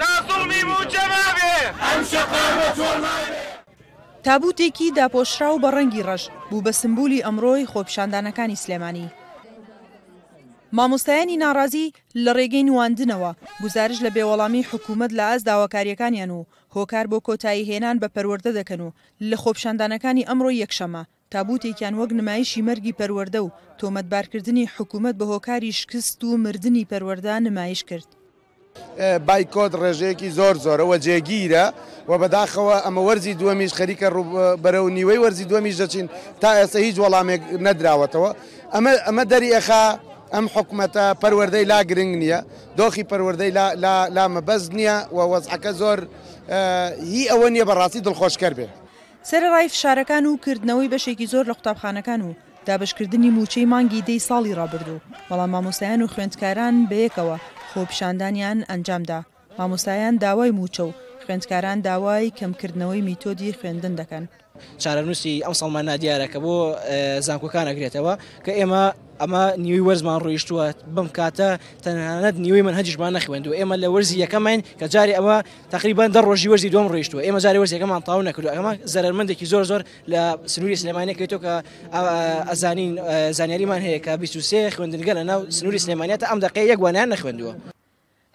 تا زوڵمی مووچە مابێ. تابووتێکی داپۆشراو بە ڕەنگی ڕەش، بوو بە سمبولی ئەمڕۆی خۆپیشاندانەکانی سلێمانی. مامۆستایانی ناڕازی لە ڕێگەی نواندنەوە، گوزارشت لە بێوەڵامی حکوومەت لە ئاست داواکارییەکانیان و هۆکار بۆ کۆتایی هێنان بە پەروەردە دەکەن و لە خۆپیشاندانەکانی ئەمڕۆی یەکشەممە، تابووتێکیان وەک نمایشی مەرگی پەروەردە و تۆمەتبارکردنی حکوومەت بە هۆکاری شکست و مردنی پەروەردە نمایش کرد. بایکۆت ڕێژەیەکی زۆر زۆرە و جێگیرە و بەداخەوە ئەمە وەرزی دووەمیش خەریکە ڕوو بەرەو نیوەی وەرزی دووەمیش دەچین تا ئێستا هیچ وەڵامێک نەدراوەتەوە ئەمە ئەمە دەری ئەخا ئەم حکومەتە پەروەردەی لا گرنگ نییە دۆخی پەروەردەی لا لا لا مەبەست نییە و وەزعەکە زۆر هی ئەوە نییە بەڕاستی دڵخۆشکەر بێ. سەرەڕای فشارەکان و کردنەوەی بەشێکی زۆر لە قوتابخانەکان و دابەشکردنی مووچەی مانگی دەی ساڵی ڕابردوو، بەڵام مامۆستایان و خوێندکاران بەیەکەوە خۆپیشاندانیان ئەنجامدا، مامۆستایان داوای مووچە و خوێندکاران داوای کەمکردنەوەی میتۆدی خوێندن دەکەن. چارەنووسی ئەمساڵمان نادیارە کە بۆ زانکۆکان ئەگرێتەوە کە ئێمە. ئەمە نیوەی وەرزمان ڕۆیشتووە بەم کاتە تەنانەت نیوەی من هەجیشمان نەخوێندو ئێمە لە وەرزی یەکەمین کە جاری ئەوە تقریبان دە ڕۆژی وەرزی دوم ڕۆیشتووە ئێمە جاری وەرزەکەمان تاو نەکردو ئەمە زەرمندێکی زۆر زۆر لە سنووری سلێمانەکەیتەوە کە ئەزانین زانیاریمان هەیە کە 23 خوێندنگە لە ناو سنووری سلێمانەتە ئەم دقەیە یەک وانیان نەخوێندووە.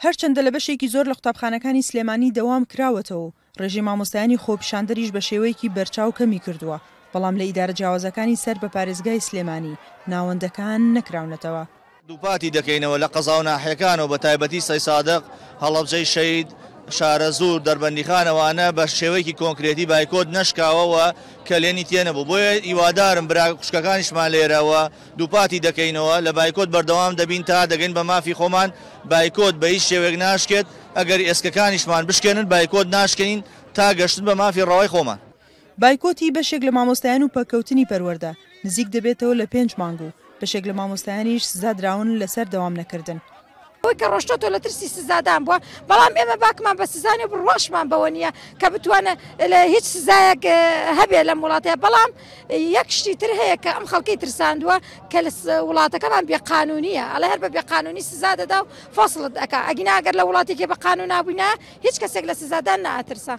هەرچەندە لە بەشێکی زۆر لە قوتابخانەکانی سلێمانی دەوام کراوەتەوە و ڕێژەی مامۆستایانی خۆپیشاندەریش بە شێوەیەکی بەرچاو کەمی کردووە، بەڵام لە ئیدارە جیاوازەکانی سەر بە پارێزگای سلێمانی ناوەندەکان نەکراونەتەوە. دووپاتی دەکەینەوە لە قەزا و ناحیەکان و بە تایبەتی سەیسادق، هەڵەبجەی شەید، شارەزوور، دەربەندیخان ئەوانە بە شێوەیەکی کۆنکرێتی بایکۆت نەشکاوە و کەلێنی تێنەبوو بۆیە هیوادارم برا خوشکەکانیشمان لێرە و دووپاتی دەکەینەوە، لە بایکۆت بەردەوام دەبین تا دەگەین بە مافی خۆمان، بایکۆت بە هیچ شێوەیەک ناشکێت، ئەگەر ئێسکەکانیشمان بشکێنن بایکۆت ناشکێنین تا گەشتن بە مافی ڕەوای خۆمان. بایکۆتی بەشێک لە مامۆستایان و پەککەوتنی پەروەردە نزیک دەبێتەوە لە پێنج مانگ و بەشێک لە مامۆستایانیش سزا دراون لەسەر دەوام نەکردن. ئەوەی کە ڕۆشتۆتۆ لە ترسی سزادان بووە، بەڵام ئێمە باکمان بە سزا نییە و بڕواشمان بەوە نییە کە بتوانێت هیچ سزایەک هەبێت لەم وڵاتەیە، بەڵام یەک شتی تر هەیە کە ئەم خەڵکەی ترساندووە کە وڵاتەکەمان بێ قانونییە، ئەڵێ هەر بە بێ قانونی سزا دەدا و فەسڵت ئەکا، ئەگینا ئەگەر لە وڵاتێکی بە قانون نابووینایە هیچ کەسێک لە سزادان نائەترسا.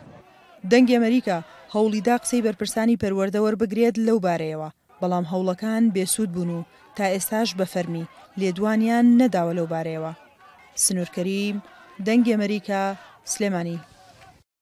دەنگی ئەمەریکا هەوڵیدا قسەی بەرپرسانی پەروەردە وەربگرێت لەو بارەیەوە، بەڵام هەوڵەکان بێسوود بوون و تا ئێستاش بە فەرمی لێدوانیان نەداوە لەو بارەیەوە. سنوور کەریم، دەنگی ئەمەریکا، سلێمانی.